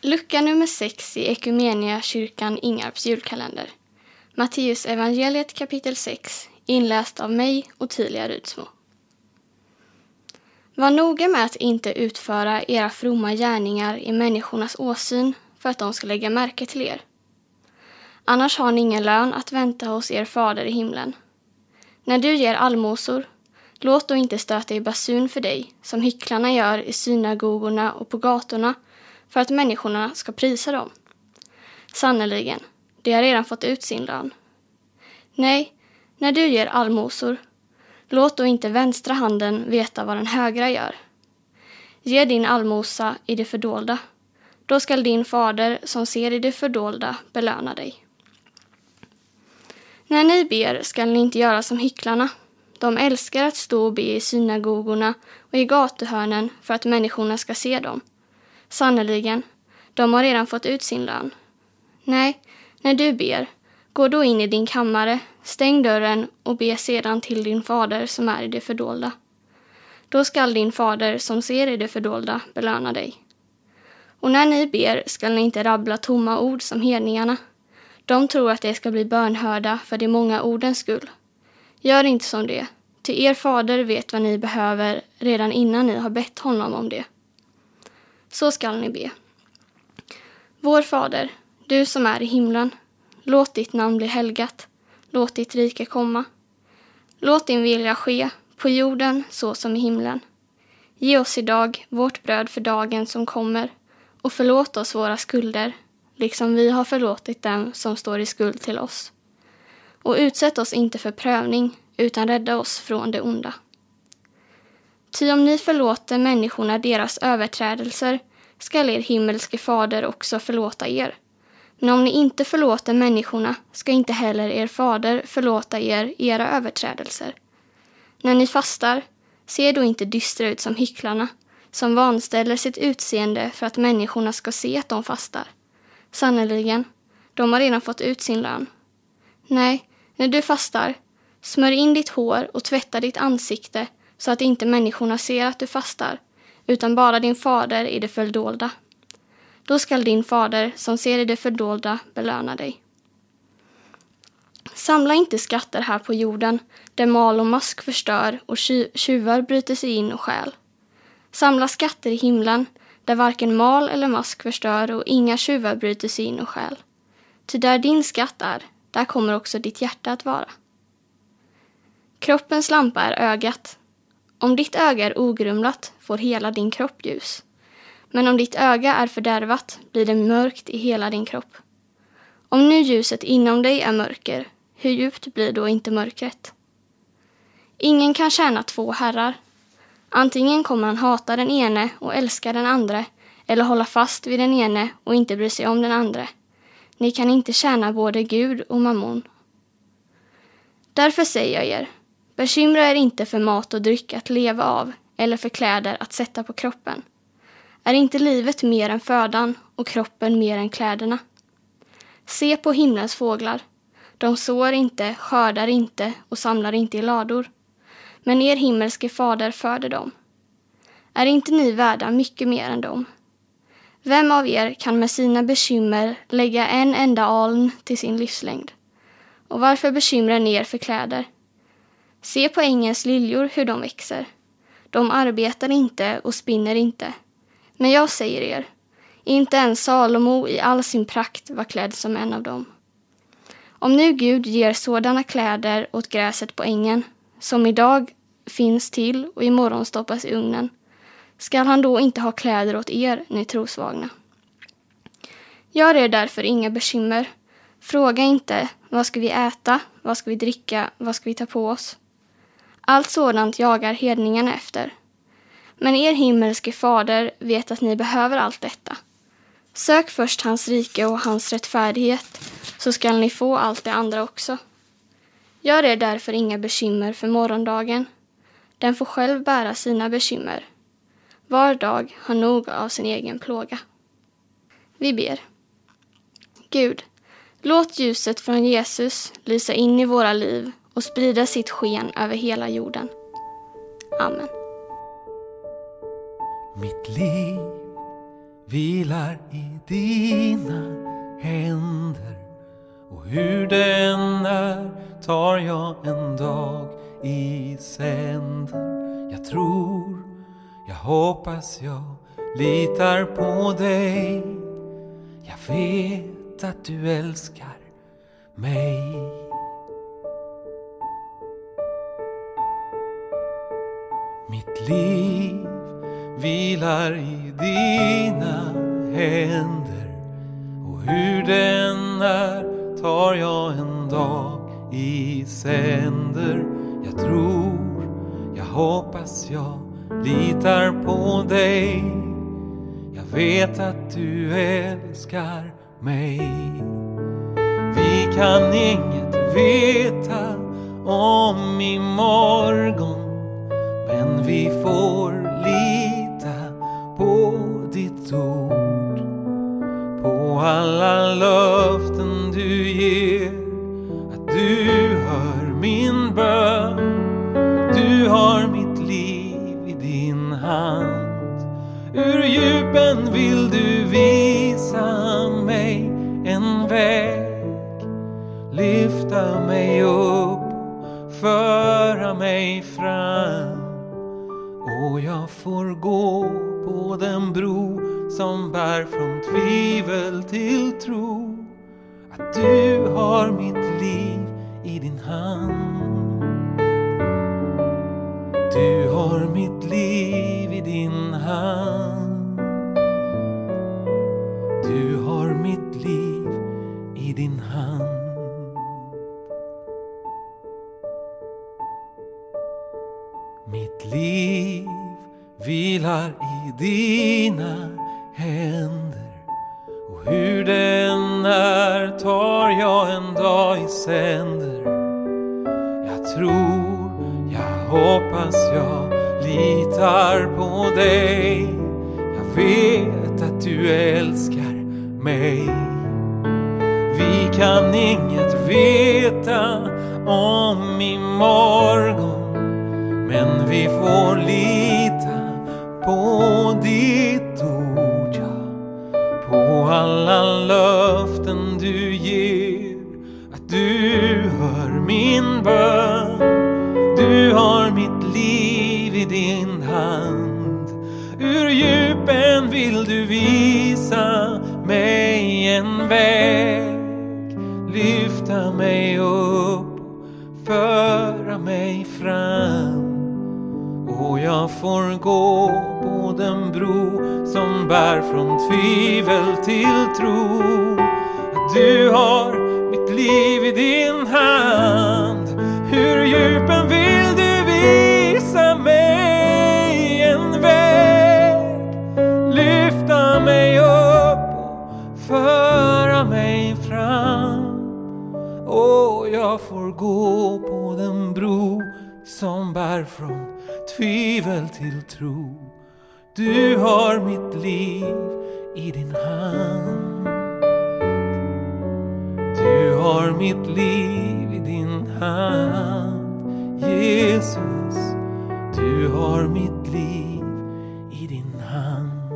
Lucka nummer 6 i Ekumenia kyrkan Ingarps julkalender. Matteus evangeliet kapitel 6, inläst av mig, Ottilia Rydsmo. Var noga med att inte utföra era fromma gärningar i människornas åsyn för att de ska lägga märke till er. Annars har ni ingen lön att vänta hos er fader i himlen. När du ger allmosor, låt då inte stöta i basun för dig, som hycklarna gör i synagogorna och på gatorna, för att människorna ska prisa dem. Sannerligen, de har redan fått ut sin lön. Nej, när du ger allmosor, låt då inte vänstra handen veta vad den högra gör. Ge din allmosa i det fördolda. Då skall din fader som ser i det fördolda belöna dig. När ni ber skall ni inte göra som hycklarna. De älskar att stå och be i synagogorna och i gatuhörnen för att människorna ska se dem. Sannerligen, de har redan fått ut sin lön. Nej, när du ber, gå då in i din kammare, stäng dörren och be sedan till din fader som är i det fördolda. Då skall din fader som ser i det fördolda belöna dig. Och när ni ber skall ni inte rabbla tomma ord som hedningarna. De tror att de ska bli bönhörda för de många ordens skull. Gör inte som det, ty er fader vet vad ni behöver redan innan ni har bett honom om det. Så skall ni be. Vår Fader, du som är i himlen. Låt ditt namn bli helgat. Låt ditt rike komma. Låt din vilja ske, på jorden så som i himlen. Ge oss idag vårt bröd för dagen som kommer och förlåt oss våra skulder, liksom vi har förlåtit dem som står i skuld till oss. Och utsätt oss inte för prövning, utan rädda oss från det onda. Ty om ni förlåter människorna deras överträdelser skall er himmelske fader också förlåta er. Men om ni inte förlåter människorna ska inte heller er fader förlåta er era överträdelser. När ni fastar, se då inte dystra ut som hycklarna, som vanställer sitt utseende för att människorna ska se att de fastar. Sannerligen, de har redan fått ut sin lön. Nej, när du fastar, smörj in ditt hår och tvätta ditt ansikte så att inte människorna ser att du fastar, utan bara din fader i det fördolda. Då skall din fader som ser i det fördolda belöna dig. Samla inte skatter här på jorden, där mal och mask förstör och tjuvar bryter sig in och stjäl. Samla skatter i himlen, där varken mal eller mask förstör och inga tjuvar bryter sig in och stjäl. Ty där din skatt är, där kommer också ditt hjärta att vara. Kroppens lampa är ögat. Om ditt öga är ogrumlat får hela din kropp ljus. Men om ditt öga är fördärvat blir det mörkt i hela din kropp. Om nu ljuset inom dig är mörker, hur djupt blir då inte mörkret? Ingen kan tjäna två herrar. Antingen kommer han hata den ene och älska den andra eller hålla fast vid den ene och inte bry sig om den andra. Ni kan inte tjäna både Gud och mammon. Därför säger jag er, Bekymra er inte för mat och dryck att leva av eller för kläder att sätta på kroppen. Är inte livet mer än födan och kroppen mer än kläderna? Se på himlens fåglar. De sår inte, skördar inte och samlar inte i lador. Men er himmelske fader föder dem. Är inte ni värda mycket mer än dem? Vem av er kan med sina bekymmer lägga en enda aln till sin livslängd? Och varför bekymrar ni er för kläder? Se på ängens liljor hur de växer. De arbetar inte och spinner inte. Men jag säger er, inte ens Salomo i all sin prakt var klädd som en av dem. Om nu Gud ger sådana kläder åt gräset på ängen, som idag finns till och imorgon stoppas i ugnen, skall han då inte ha kläder åt er, ni trosvagna? Gör er därför inga bekymmer. Fråga inte, vad ska vi äta, vad ska vi dricka, vad ska vi ta på oss? Allt sådant jagar hedningarna efter. Men er himmelske fader vet att ni behöver allt detta. Sök först hans rike och hans rättfärdighet, så skall ni få allt det andra också. Gör er därför inga bekymmer för morgondagen. Den får själv bära sina bekymmer. Var dag har nog av sin egen plåga. Vi ber. Gud, låt ljuset från Jesus lysa in i våra liv och sprida sitt sken över hela jorden. Amen. Mitt liv vilar i dina händer och hur den är tar jag en dag i sänder. Jag tror, jag hoppas, jag litar på dig. Jag vet att du älskar mig. Liv vilar i dina händer och hur den är tar jag en dag i sänder. Jag tror, jag hoppas, jag litar på dig. Jag vet att du älskar mig. Vi kan inget veta om imorgon hand. Ur djupen vill du visa mig en väg. Lyfta mig upp, föra mig fram. Och jag får gå på den bro som bär från tvivel till tro. Att du har mitt liv i din hand. Du har mitt liv hand. Du har mitt liv i din hand. Mitt liv vilar i dina händer och hur den är tar jag en dag i sänder. Jag tror, jag hoppas, jag litar på dig. Jag vet att du älskar mig. Vi kan inget veta om imorgon men vi får lita på ditt ord, ja. På alla löften du ger. Att du hör min bön. Din hand. Ur djupen vill du visa mig en väg. Lyfta mig upp, föra mig fram. Och jag får gå på den bro som bär från tvivel till tro. Att du har mitt liv i din hand. Hur djupen till tro. Du har mitt liv i din hand. Du har mitt liv i din hand. Jesus, du har mitt liv i din hand.